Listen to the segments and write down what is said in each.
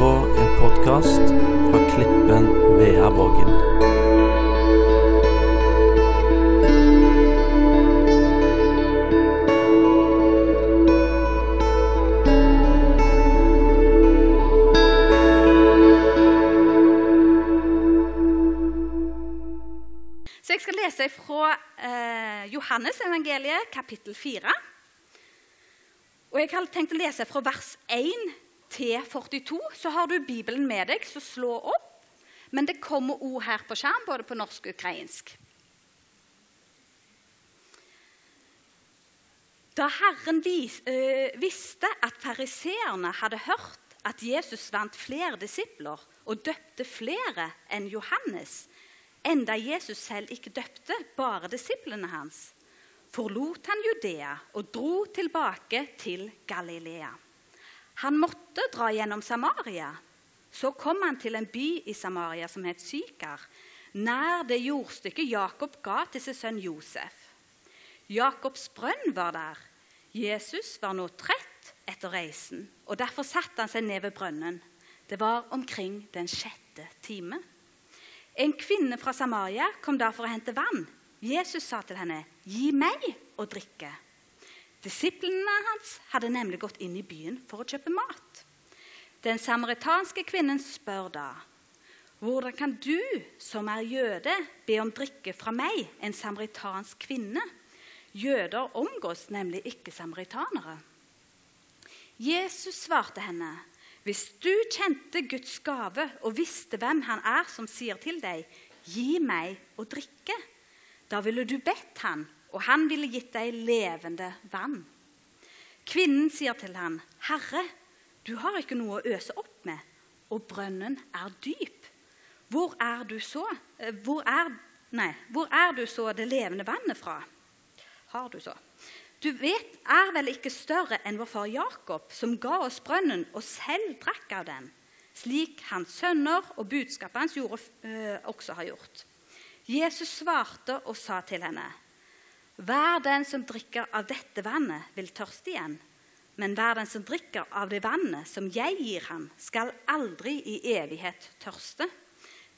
på en podkast fra Klippen Veavågen. Så jeg skal lese fra eh, Johannes evangeliet, kapittel 4. Og jeg har tenkt å lese fra vers 1 til 42. Så har du Bibelen med deg, så slå opp. Men det kommer ord her på skjerm, både på norsk og ukrainsk. Da Herren vis, øh, visste at fariseerne hadde hørt at Jesus vant flere disipler og døpte flere enn Johannes, enda Jesus selv ikke døpte, bare disiplene hans, forlot han Judea og dro tilbake til Galilea. Han måtte dra gjennom Samaria. Så kom han til en by i Samaria som het Sykar, nær det jordstykket Jakob ga til sin sønn Josef. Jakobs brønn var der. Jesus var nå trett etter reisen, og derfor satte han seg ned ved brønnen. Det var omkring den sjette time. En kvinne fra Samaria kom da for å hente vann. Jesus sa til henne, 'Gi meg å drikke.' Disiplene hans hadde nemlig gått inn i byen for å kjøpe mat. Den samaritanske kvinnen spør da, 'Hvordan kan du, som er jøde, be om drikke fra meg, en samaritansk kvinne?' Jøder omgås nemlig ikke samaritanere. Jesus svarte henne, 'Hvis du kjente Guds gave og visste hvem han er som sier til deg:" 'Gi meg å drikke', da ville du bedt han, og han ville gitt deg levende vann. Kvinnen sier til han, 'Herre, du har ikke noe å øse opp med, og brønnen er dyp.' Hvor er du så, eh, hvor er, nei, hvor er du så det levende vannet fra? Har du så? Du vet, er vel ikke større enn vår far Jakob, som ga oss brønnen og selv drakk av den, slik hans sønner og budskapet hans gjorde, øh, også har gjort. Jesus svarte og sa til henne, Hver den som drikker av dette vannet, vil tørste igjen. Men hver den som drikker av det vannet som jeg gir ham, skal aldri i evighet tørste.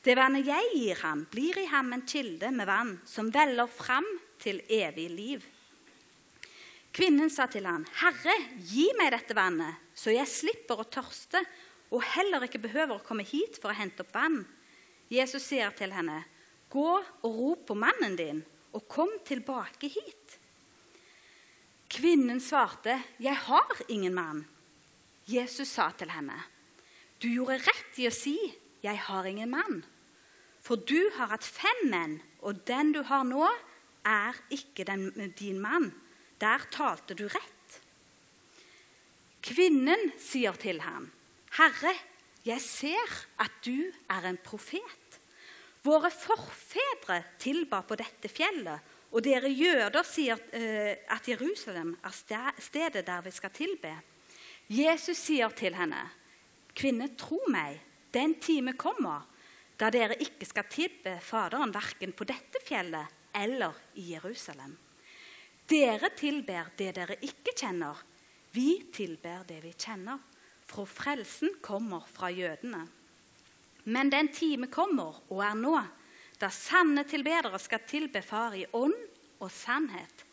Det vannet jeg gir ham, blir i ham en kilde med vann som veller fram til evig liv. Kvinnen sa til ham, 'Herre, gi meg dette vannet, så jeg slipper å tørste' 'og heller ikke behøver å komme hit for å hente opp vann.' Jesus sier til henne, 'Gå og rop på mannen din, og kom tilbake hit.' Kvinnen svarte, 'Jeg har ingen mann.' Jesus sa til henne, 'Du gjorde rett i å si, 'Jeg har ingen mann.' For du har hatt fem menn, og den du har nå, er ikke den, din mann. Der talte du rett. Kvinnen sier til ham, 'Herre, jeg ser at du er en profet.' Våre forfedre tilba på dette fjellet, og dere jøder sier eh, at Jerusalem er stedet der vi skal tilbe. Jesus sier til henne, 'Kvinne, tro meg, den time kommer' da dere ikke skal tilbe Faderen verken på dette fjellet eller i Jerusalem. Dere tilber det dere ikke kjenner. Vi tilber det vi kjenner, for frelsen kommer fra jødene. Men den time kommer, og er nå, da sanne tilbedere skal tilbe Far i ånd og sannhet.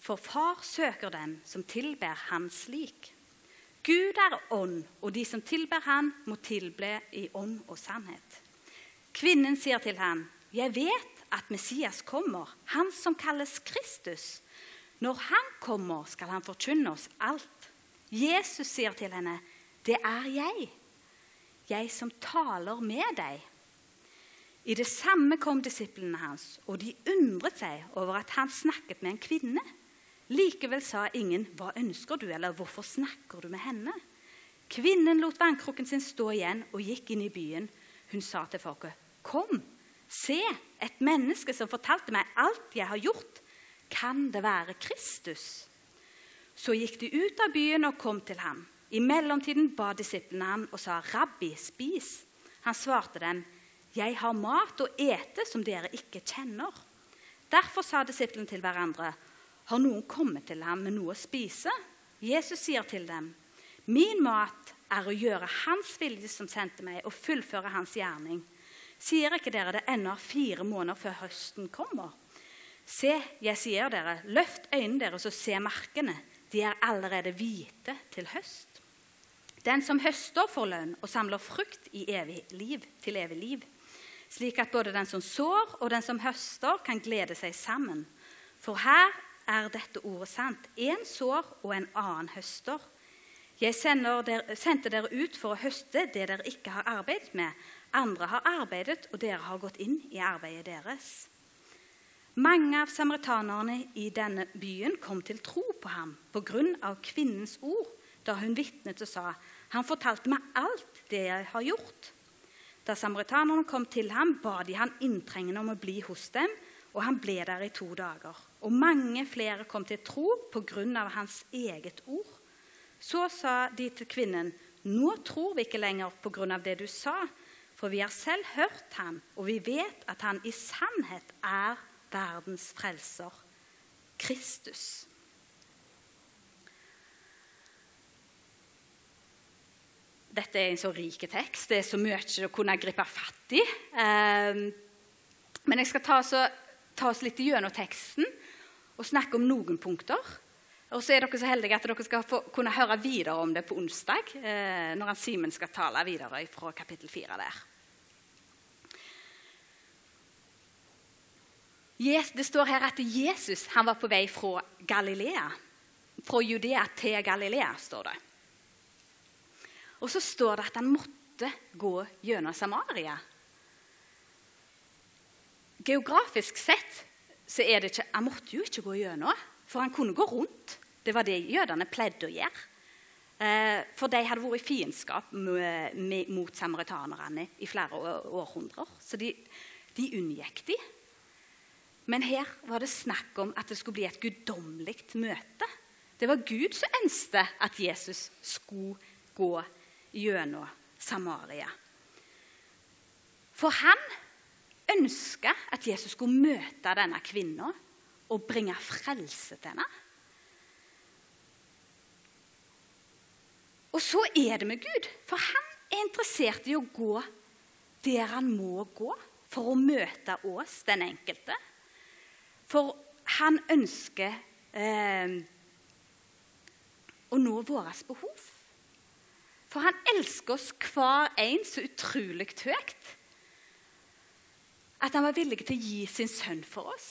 For Far søker dem som tilber Han slik. Gud er ånd, og de som tilber Han, må tilbe i ånd og sannhet. Kvinnen sier til ham, 'Jeg vet at Messias kommer, han som kalles Kristus.' 'Når han kommer, skal han forkynne oss alt.' Jesus sier til henne, 'Det er jeg, jeg som taler med deg.' I det samme kom disiplene hans, og de undret seg over at han snakket med en kvinne. Likevel sa ingen, 'Hva ønsker du?' eller 'Hvorfor snakker du med henne?' Kvinnen lot vannkrukken sin stå igjen og gikk inn i byen. Hun sa til folket, 'Kom, se, et menneske som fortalte meg alt jeg har gjort. Kan det være Kristus?' Så gikk de ut av byen og kom til ham. I mellomtiden ba disiplene ham og sa, 'Rabbi, spis.' Han svarte dem, 'Jeg har mat å ete som dere ikke kjenner.' Derfor sa disiplene til hverandre, 'Har noen kommet til ham med noe å spise?' Jesus sier til dem, Min mat er å gjøre Hans vilje som sendte meg, og fullføre Hans gjerning. Sier ikke dere det ennå fire måneder før høsten kommer? Se, jeg sier dere, løft øynene deres og se markene. De er allerede hvite til høst. Den som høster, får lønn og samler frukt i evig liv, til evig liv. Slik at både den som sår og den som høster, kan glede seg sammen. For her er dette ordet sant. Én sår og en annen høster. Jeg der, sendte dere ut for å høste det dere ikke har arbeidet med. Andre har arbeidet, og dere har gått inn i arbeidet deres. Mange av samaritanerne i denne byen kom til tro på ham på grunn av kvinnens ord da hun vitnet og sa, 'Han fortalte meg alt det jeg har gjort.' Da samaritanerne kom til ham, ba de han inntrengende om å bli hos dem, og han ble der i to dager. Og mange flere kom til tro på grunn av hans eget ord. Så sa de til kvinnen, 'Nå tror vi ikke lenger på grunn av det du sa.' For vi har selv hørt ham, og vi vet at han i sannhet er verdens frelser, Kristus. Dette er en så rik tekst. Det er så mye å kunne gripe fatt i. Ehm, men jeg skal ta, oss, ta oss litt gjennom teksten og snakke om noen punkter. Og så er dere så heldige at dere skal få, kunne høre videre om det på onsdag, eh, når Simen skal tale videre fra kapittel 4 der. Det står her at Jesus var på vei fra Galilea. Fra Judea til Galilea, står det. Og så står det at han måtte gå gjennom Samaria. Geografisk sett så er det ikke Han måtte jo ikke gå gjennom, for han kunne gå rundt. Det var det jødene pleide å gjøre. Eh, for de hadde vært i fiendskap mot samaritanerne i flere århundrer. Så de, de unngikk de. Men her var det snakk om at det skulle bli et guddommelig møte. Det var Gud som ønsket at Jesus skulle gå gjennom Samaria. For han ønska at Jesus skulle møte denne kvinna og bringe frelse til henne. Og så er det med Gud, for han er interessert i å gå der han må gå for å møte oss, den enkelte. For han ønsker eh, å nå våre behov. For han elsker oss hver en så utrolig høyt at han var villig til å gi sin sønn for oss.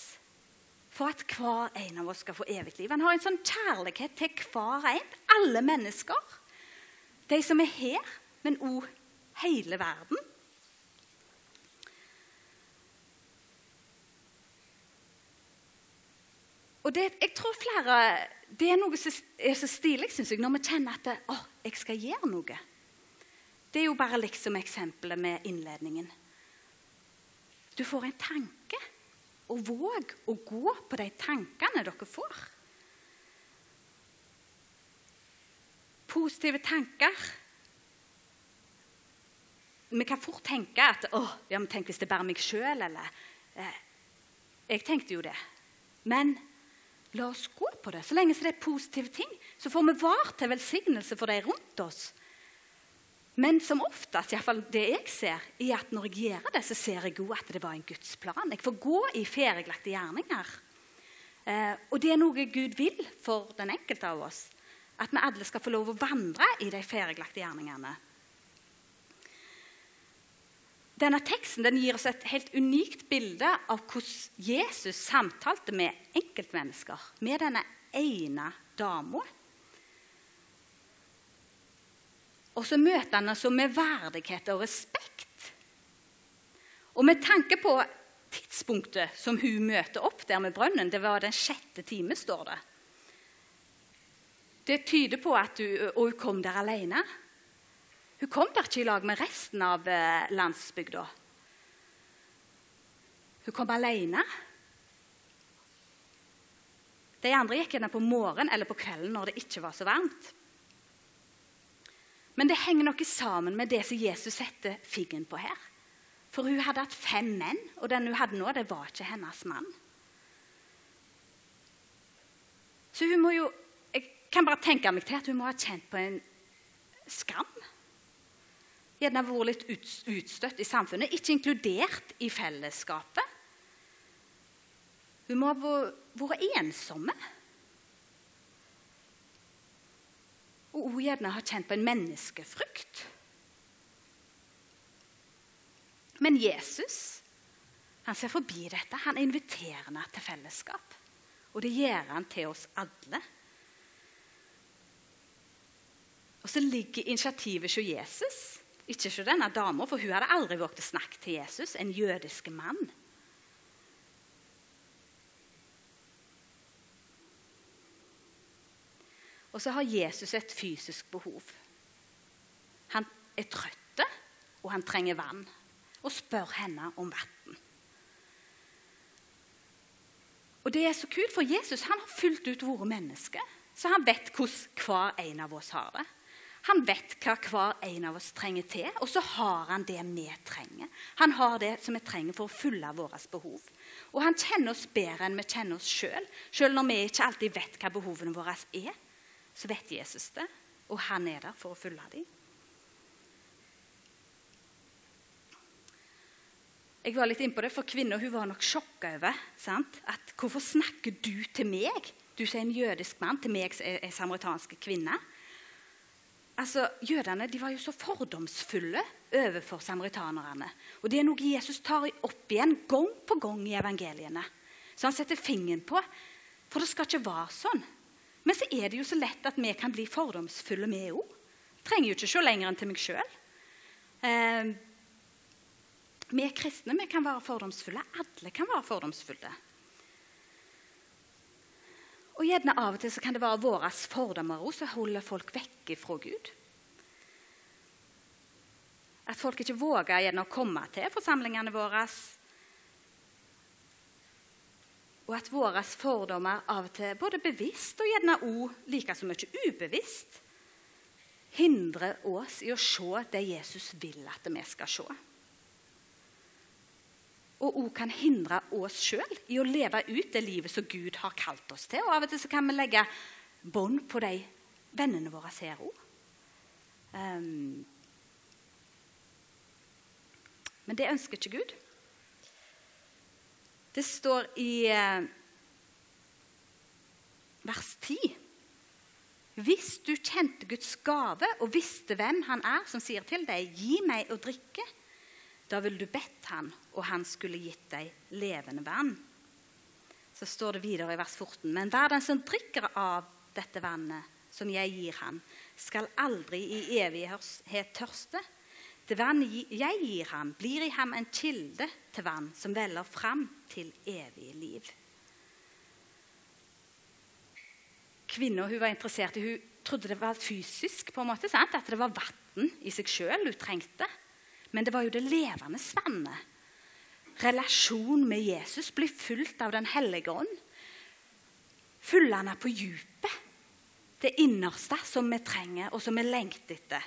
For at hver en av oss skal få evig liv. Han har en sånn kjærlighet til hver en. Alle mennesker. De som er her, men òg hele verden. Og det, jeg tror flere, det er noe som er så stilig synes jeg, når vi kjenner at det, å, jeg skal gjøre noe. Det er jo bare liksom eksempelet med innledningen. Du får en tanke, og våg å gå på de tankene dere får. Positive tanker Vi kan fort tenke at å, ja, men tenk hvis det er bare meg sjøl, eller eh, Jeg tenkte jo det. Men la oss gå på det. Så lenge det er positive ting, så får vi var til velsignelse for de rundt oss. Men som oftest, iallfall det jeg ser, er at når jeg gjør det, så ser jeg òg at det var en Guds plan. Jeg får gå i ferdiglagte gjerninger. Eh, og det er noe Gud vil for den enkelte av oss. At vi alle skal få lov å vandre i de ferdiglagte gjerningene. Denne teksten den gir oss et helt unikt bilde av hvordan Jesus samtalte med enkeltmennesker. Med denne ene dama. Og så møter han oss med verdighet og respekt. Og med tanke på tidspunktet som hun møter opp der med brønnen, det var den sjette time, står det. Det tyder på at hun, og hun kom der alene. Hun kom der ikke i lag med resten av eh, landsbygda. Hun kom alene. De andre gikk henne på morgenen eller på kvelden når det ikke var så varmt. Men det henger noe sammen med det som Jesus setter figgen på her. For hun hadde hatt fem menn, og den hun hadde nå, det var ikke hennes mann. Så hun må jo Jeg kan bare tenke meg til at hun må ha kjent på en skam. Gjerne vært litt ut, utstøtt i samfunnet, ikke inkludert i fellesskapet. Hun må ha vært ensomme. Og hun gjerne har kjent på en menneskefrykt. Men Jesus han ser forbi dette. Han inviterer henne til fellesskap. Og det gjør han til oss alle. Og så ligger initiativet hos Jesus, ikke hos denne dama, for hun hadde aldri våget å snakke til Jesus, en jødisk mann. Og så har Jesus et fysisk behov. Han er trøtt, og han trenger vann. Og spør henne om vann. Og det er så kult, for Jesus han har fullt ut vært menneske. Så han vet hvordan hver en av oss har det. Han vet hva hver en av oss trenger til, og så har han det vi trenger. Han har det som vi trenger for å fylle våre behov. Og han kjenner oss bedre enn vi kjenner oss sjøl. Selv når vi ikke alltid vet hva behovene våre er, så vet Jesus det, og han er der for å fylle dem. Jeg var litt innpå det, for Kvinna var nok sjokka over sant? at hvorfor snakker du til meg, du som er en jødisk mann, til meg som er samaritansk kvinne. Altså, Jødene de var jo så fordomsfulle overfor samaritanerne. Og Det er noe Jesus tar opp igjen gang på gang i evangeliene. Så han setter fingeren på. For det skal ikke være sånn. Men så er det jo så lett at vi kan bli fordomsfulle, vi òg. Trenger jo ikke se lenger enn til meg sjøl. Eh, vi kristne vi kan være fordomsfulle. Alle kan være fordomsfulle. Og gjerne Av og til så kan det være våre fordommer som holder folk vekke fra Gud. At folk ikke våger gjerne å komme til forsamlingene våre. Og at våre fordommer av og til, både bevisst og gjerne òg like så mye ubevisst, hindrer oss i å se det Jesus vil at vi skal se og òg kan hindre oss sjøl i å leve ut det livet som Gud har kalt oss til. Og Av og til kan vi legge bånd på de vennene våre ser òg. Um, ehm, men det ønsker ikke Gud. Det står i eh, vers 10. Hvis du kjente Guds gave og visste hvem Han er, som sier til deg 'Gi meg å drikke', da ville du bedt han, og han skulle gitt deg levende vann. Så står det videre i vers 14.: Men hver den som drikker av dette vannet som jeg gir ham, skal aldri i evighet tørste. Det vann jeg gir ham, blir i ham en kilde til vann som veller fram til evig liv. Kvinna hun var interessert i, hun trodde det var fysisk, på en måte, sant? at det var vann i seg sjøl hun trengte. Men det var jo det levende vannet. Relasjon med Jesus blir fulgt av Den hellige ånd. Fyllende på djupet. Det innerste som vi trenger, og som vi lengter etter.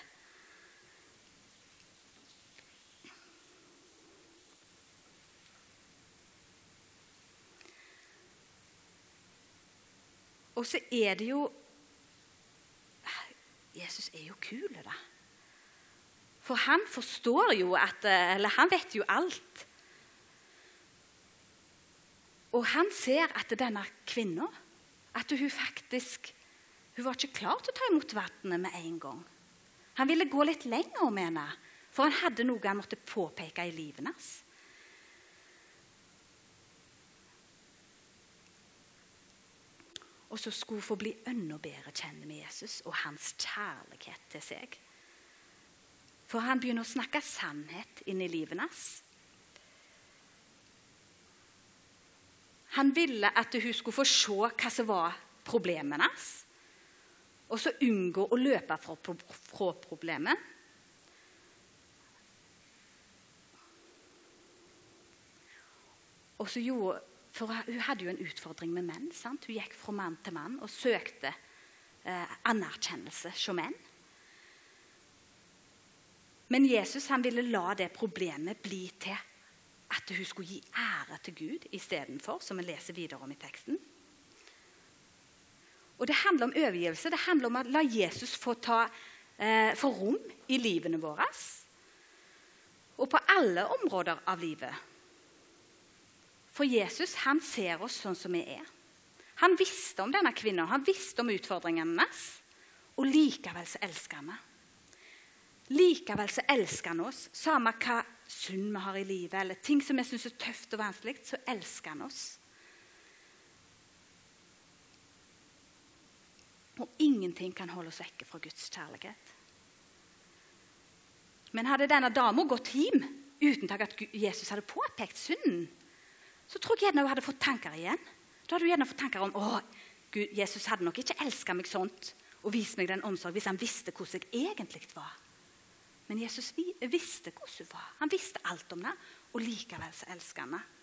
Og så er det jo Jesus er jo kul, da. For han forstår jo at eh, Eller han vet jo alt. Og han ser at denne kvinna At hun faktisk Hun var ikke klar til å ta imot vannet med en gang. Han ville gå litt lenger med henne, for han hadde noe han måtte påpeke i livet hans. Og så skulle hun få bli enda bedre kjent med Jesus og hans kjærlighet til seg. For han begynner å snakke sannhet inn i livet hans. Han ville at hun skulle få se hva som var problemet hans, og så unngå å løpe fra, fra problemet. Og så gjorde, for Hun hadde jo en utfordring med menn. Sant? Hun gikk fra mann til mann og søkte eh, anerkjennelse hos menn. Men Jesus han ville la det problemet bli til at hun skulle gi ære til Gud istedenfor, som vi leser videre om i teksten. Og Det handler om overgivelse. Det handler om å la Jesus få ta eh, få rom i livene våre. Og på alle områder av livet. For Jesus han ser oss sånn som vi er. Han visste om denne kvinnen, han visste om utfordringene hennes. Og likevel så elsker han henne. Likevel så elsker han oss. Samme hva synd vi har i livet, eller ting som vi syns er tøft og vanskelig, så elsker han oss. Og ingenting kan holde oss vekke fra Guds kjærlighet. Men hadde denne dama gått hjem uten at Jesus hadde påpekt synden, så tror jeg gjerne hun hadde fått tanker igjen. Da hadde hun gjerne fått tanker om å, Gud, Jesus hadde nok ikke elska meg sånt og vist meg den omsorg hvis han visste hvordan jeg egentlig var. Men Jesus visste hvordan hun var. Han visste alt om det, og likevel så elsker han henne.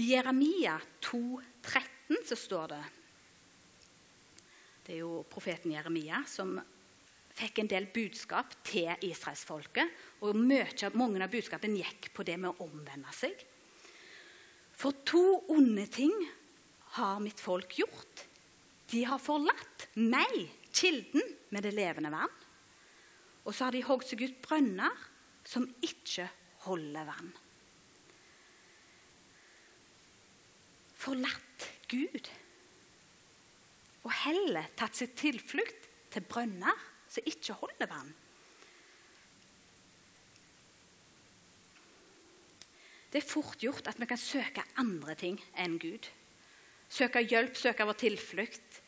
I Jeremia 2, 13 så står det Det er jo profeten Jeremia som fikk en del budskap til israelsfolket. Og mye, mange av budskapene gikk på det med å omvende seg. For to onde ting har mitt folk gjort. De har forlatt meg, kilden med det levende vann. Og så har de hogd seg ut brønner som ikke holder vann. Forlatt Gud og heller tatt sitt tilflukt til brønner som ikke holder vann. Det er fort gjort at vi kan søke andre ting enn Gud. Søke hjelp, søke vår tilflukt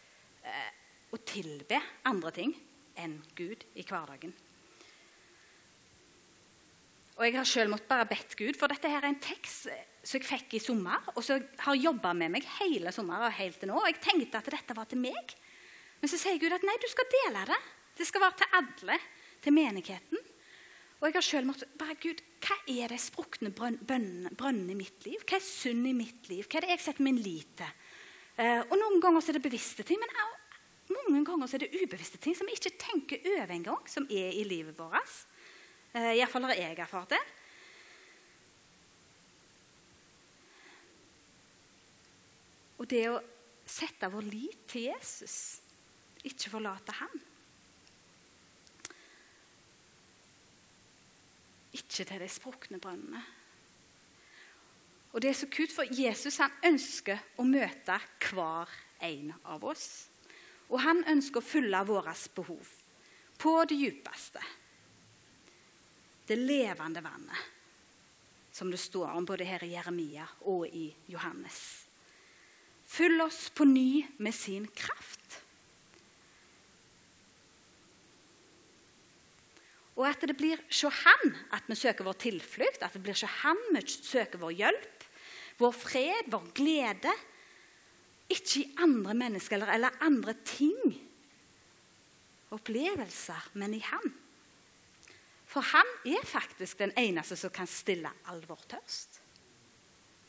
eh, og tilbe andre ting enn Gud i hverdagen. Og Jeg har selv måttet bare bedt Gud, for dette her er en tekst som jeg fikk i sommer, og som har jobba med meg hele sommeren og helt til nå. Og jeg tenkte at dette var til meg. Men så sier Gud at nei, du skal dele det. Det skal være til alle, til menigheten. Og jeg har selv måttet bare, Gud, Hva er de sprukne brønnene i mitt liv? Hva er synd i mitt liv? Hva er det jeg setter min lit til? Uh, og Noen ganger er det bevisste ting, men mange ganger er det ubevisste ting som vi ikke tenker over engang, som er i livet vårt. Uh, Iallfall har jeg erfart det. Og det å sette vår lit til Jesus, ikke forlate ham ikke til de sprukne brønnene. Og det er så kult, for Jesus han ønsker å møte hver en av oss. Og han ønsker å fylle våre behov på det djupeste. Det levende vannet, som det står om både her i Jeremia og i Johannes. Fyll oss på ny med sin kraft. Og at det blir hos Han at vi søker vår tilflukt, at det blir hos Han vi søker vår hjelp, vår fred, vår glede. Ikke i andre mennesker eller, eller andre ting, opplevelser, men i Han. For Han er faktisk den eneste som kan stille all vår tørst.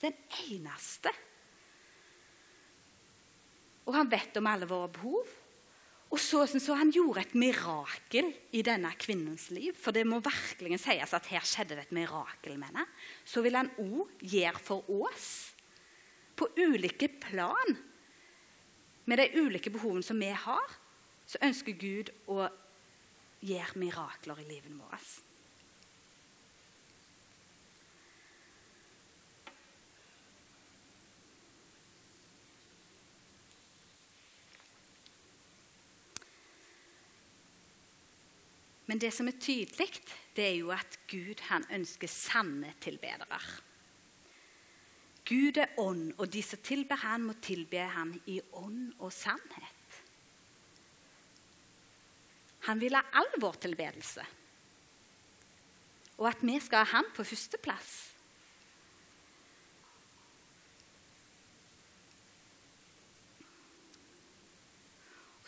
Den eneste. Og han vet om alle våre behov. Og så så Han gjorde et mirakel i denne kvinnens liv. For det må virkelig sies at her skjedde det et mirakel med henne. Så vil han òg gjøre for oss. På ulike plan. Med de ulike behovene som vi har, så ønsker Gud å gjøre mirakler i livet vårt. Men det som er tydelig, det er jo at Gud han ønsker sanne tilbedere. Gud er ånd, og de som tilber han må tilbe han i ånd og sannhet. Han vil ha all vår tilbedelse, og at vi skal ha ham på førsteplass.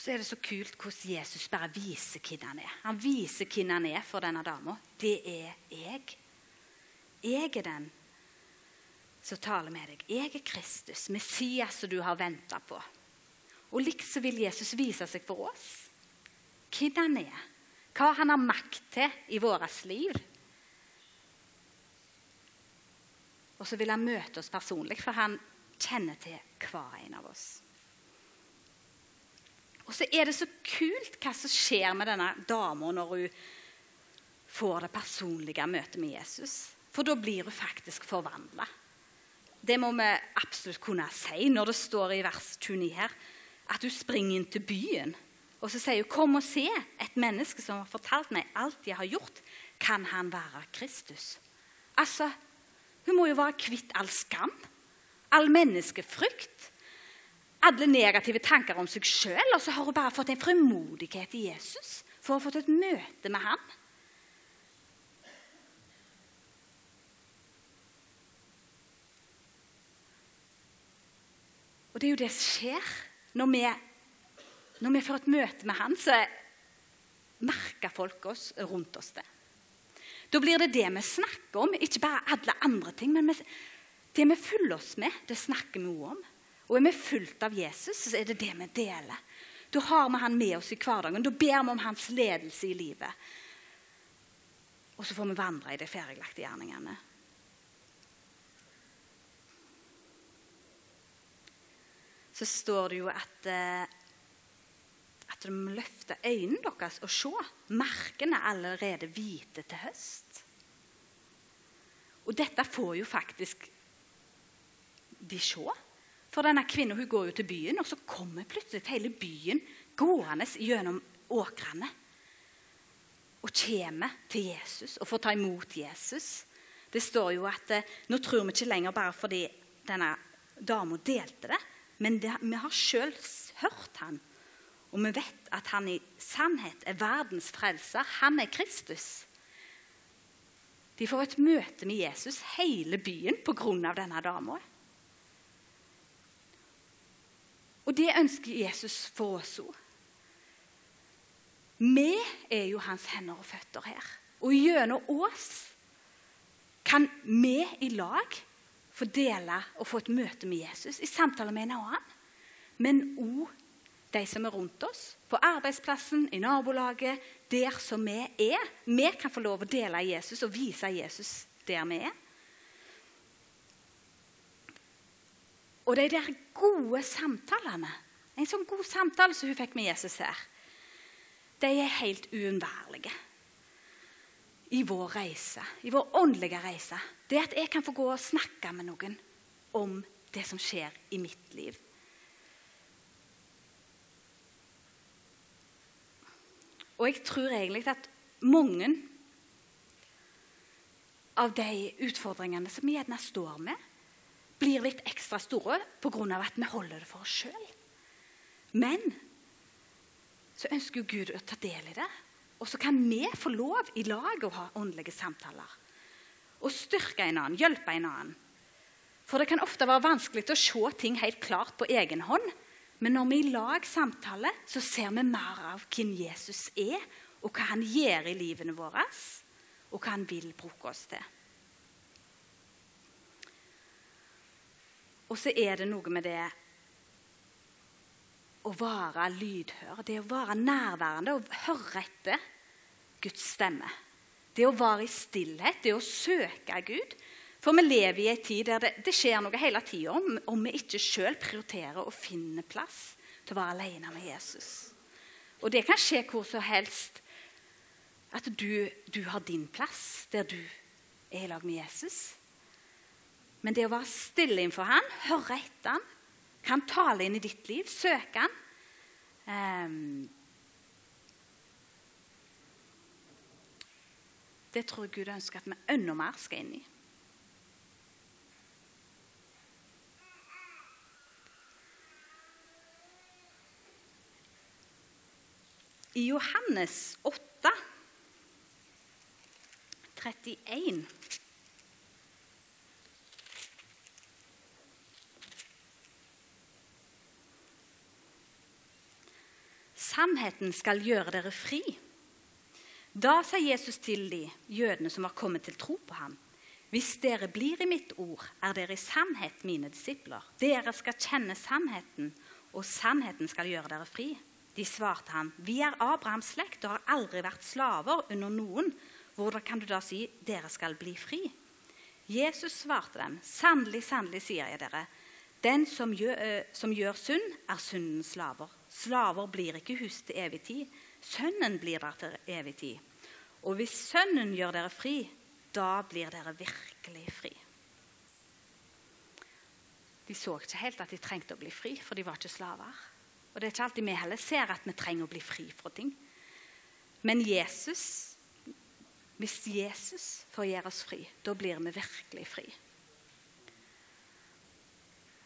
Så er det så kult hvordan Jesus bare viser hvem han er. Han viser hvem han er for denne dama. Det er jeg. Jeg er den som taler med deg. Jeg er Kristus, Messias som du har venta på. Og liksom vil Jesus vise seg for oss hvem han er. Hva han har makt til i vårt liv. Og så vil han møte oss personlig, for han kjenner til hver en av oss. Og så er det så kult hva som skjer med denne dama når hun får det personlige møtet med Jesus. For da blir hun faktisk forvandla. Det må vi absolutt kunne si når det står i vers 29 her at hun springer inn til byen. Og så sier hun, 'Kom og se, et menneske som har fortalt meg alt jeg har gjort.' Kan han være Kristus? Altså, Hun må jo være kvitt all skam, all menneskefrykt alle negative tanker om seg sjøl, og så har hun bare fått en frimodighet i Jesus for å ha fått et møte med ham. Og det er jo det som skjer når vi, når vi får et møte med han, så merker folk oss rundt oss det. Da blir det det vi snakker om, ikke bare alle andre ting. Men det vi fyller oss med, det snakker vi òg om. Og er vi fulgt av Jesus, så er det det vi deler. Da har vi han med oss i hverdagen. Da ber vi om hans ledelse i livet. Og så får vi vandre i de ferdiglagte gjerningene. Så står det jo at, eh, at de må løfte øynene deres og se. Markene er allerede hvite til høst. Og dette får jo faktisk de se. For denne kvinnen hun går jo til byen, og så kommer plutselig hele byen gående gjennom åkrene. Og kommer til Jesus og får ta imot Jesus. Det står jo at eh, Nå tror vi ikke lenger bare fordi denne dama delte det, men det, vi har sjøl hørt han. Og vi vet at han i sannhet er verdens frelser. Han er Kristus. De får et møte med Jesus, hele byen, pga. denne dama. Og det ønsker Jesus for oss òg. Vi er jo hans hender og føtter her. Og gjennom oss kan vi i lag få dele og få et møte med Jesus i samtale med en annen. Men òg de som er rundt oss, på arbeidsplassen, i nabolaget, der som vi er. Vi kan få lov å dele Jesus og vise Jesus der vi er. Og de der gode samtalene En sånn god samtale som hun fikk med Jesus her, de er helt uunnværlige i vår reise, i vår åndelige reise. Det at jeg kan få gå og snakke med noen om det som skjer i mitt liv. Og jeg tror egentlig at mange av de utfordringene som vi gjerne står med, blir litt ekstra store pga. at vi holder det for oss sjøl. Men så ønsker jo Gud å ta del i det. Og så kan vi få lov i lag å ha åndelige samtaler. Og styrke en annen, hjelpe en annen. For det kan ofte være vanskelig å se ting helt klart på egen hånd. Men når vi i lag samtaler, så ser vi mer av hvem Jesus er, og hva han gjør i livene våre, og hva han vil bruke oss til. Og så er det noe med det å være lydhør, det å være nærværende og høre etter Guds stemme. Det å være i stillhet, det å søke Gud. For vi lever i en tid der det, det skjer noe hele tida om, om vi ikke sjøl prioriterer å finne plass til å være alene med Jesus. Og det kan skje hvor som helst. At du, du har din plass der du er i lag med Jesus. Men det å være stille innenfor han, høre etter han, kan tale inn i ditt liv, søke han um, Det tror jeg Gud ønsker at vi enda mer skal inn i. I Johannes 8, 31 Sannheten skal gjøre dere fri. Da sa Jesus til de jødene som var kommet til tro på ham. Hvis dere blir i mitt ord, er dere i sannhet mine disipler. Dere skal kjenne sannheten, og sannheten skal gjøre dere fri. De svarte ham, vi er Abrahams slekt og har aldri vært slaver under noen. Hvordan kan du da si dere skal bli fri? Jesus svarte dem, sannelig, sannelig sier jeg dere, Den som gjør, eh, som gjør synd, er syndens slaver. Slaver blir ikke hus til evig tid. Sønnen blir der til evig tid. Og hvis Sønnen gjør dere fri, da blir dere virkelig fri. De så ikke helt at de trengte å bli fri, for de var ikke slaver. Og det er ikke alltid vi heller ser at vi trenger å bli fri fra ting. Men Jesus, hvis Jesus får gjøre oss fri, da blir vi virkelig fri.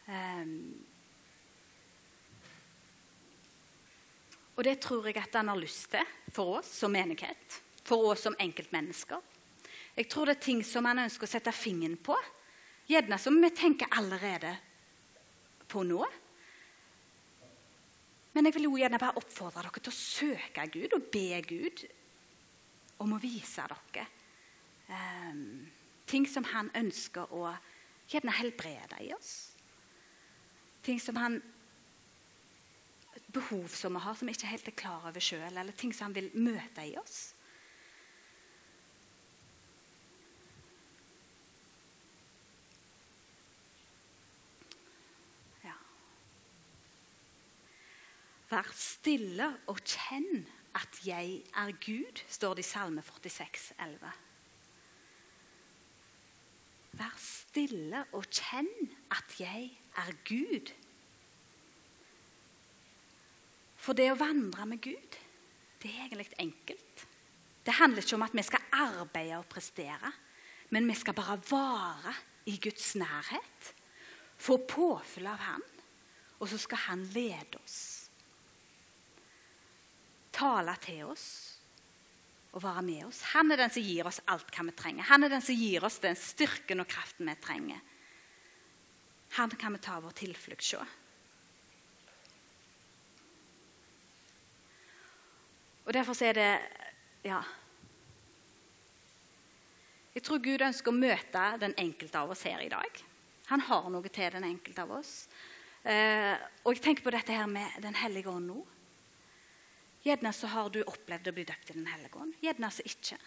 Um, og det tror jeg at han har lyst til for oss som menighet, for oss som enkeltmennesker. Jeg tror det er ting som han ønsker å sette fingeren på, gjerne som vi tenker allerede på nå. Men jeg vil jo gjerne bare oppfordre dere til å søke Gud og be Gud om å vise dere um, ting som han ønsker å gjerne helbrede i oss. Ting som han behov som vi har, som vi ikke helt er klar over sjøl, eller ting som han vil møte i oss. Ja. Vær stille og kjenn at jeg er Gud, står det i Salme 46, 11. Vær stille og kjenn at jeg er Gud. For det å vandre med Gud, det er egentlig enkelt. Det handler ikke om at vi skal arbeide og prestere, men vi skal bare vare i Guds nærhet. Få påfyll av Han, og så skal Han lede oss. Tale til oss og være med oss. Han er den som gir oss alt hva vi trenger. Han er den som gir oss den styrken og kraften vi trenger. Han kan vi ta vår tilflukt hos. Og Derfor er det Ja. Jeg tror Gud ønsker å møte den enkelte av oss her i dag. Han har noe til den enkelte av oss. Eh, og jeg tenker på dette her med Den hellige ånd nå. Gjerne så har du opplevd å bli døpt i Den hellige ånd, gjerne så ikke.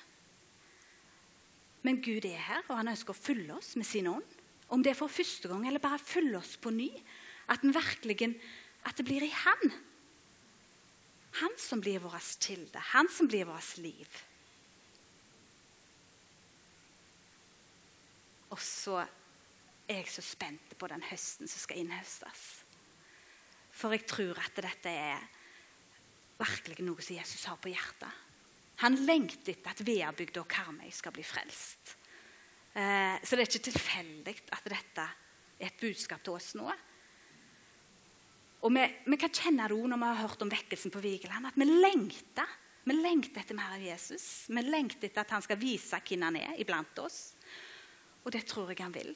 Men Gud er her, og han ønsker å fylle oss med sin ånd. Om det er for første gang eller bare fylle oss på ny. At, virkelig, at det blir i Han. Han som blir vår kilde. Han som blir vårt liv. Og så er jeg så spent på den høsten som skal innhøstes. For jeg tror at dette er virkelig noe som Jesus har på hjertet. Han lengter etter at Veabygda og Karmøy skal bli frelst. Eh, så det er ikke tilfeldig at dette er et budskap til oss nå. Og vi, vi kan kjenne det når vi har hørt om vekkelsen på Vigeland, at vi lengter. Vi lengter etter mer av Jesus. Vi lengter etter at han skal vise hvem han er iblant oss. Og det tror jeg han vil.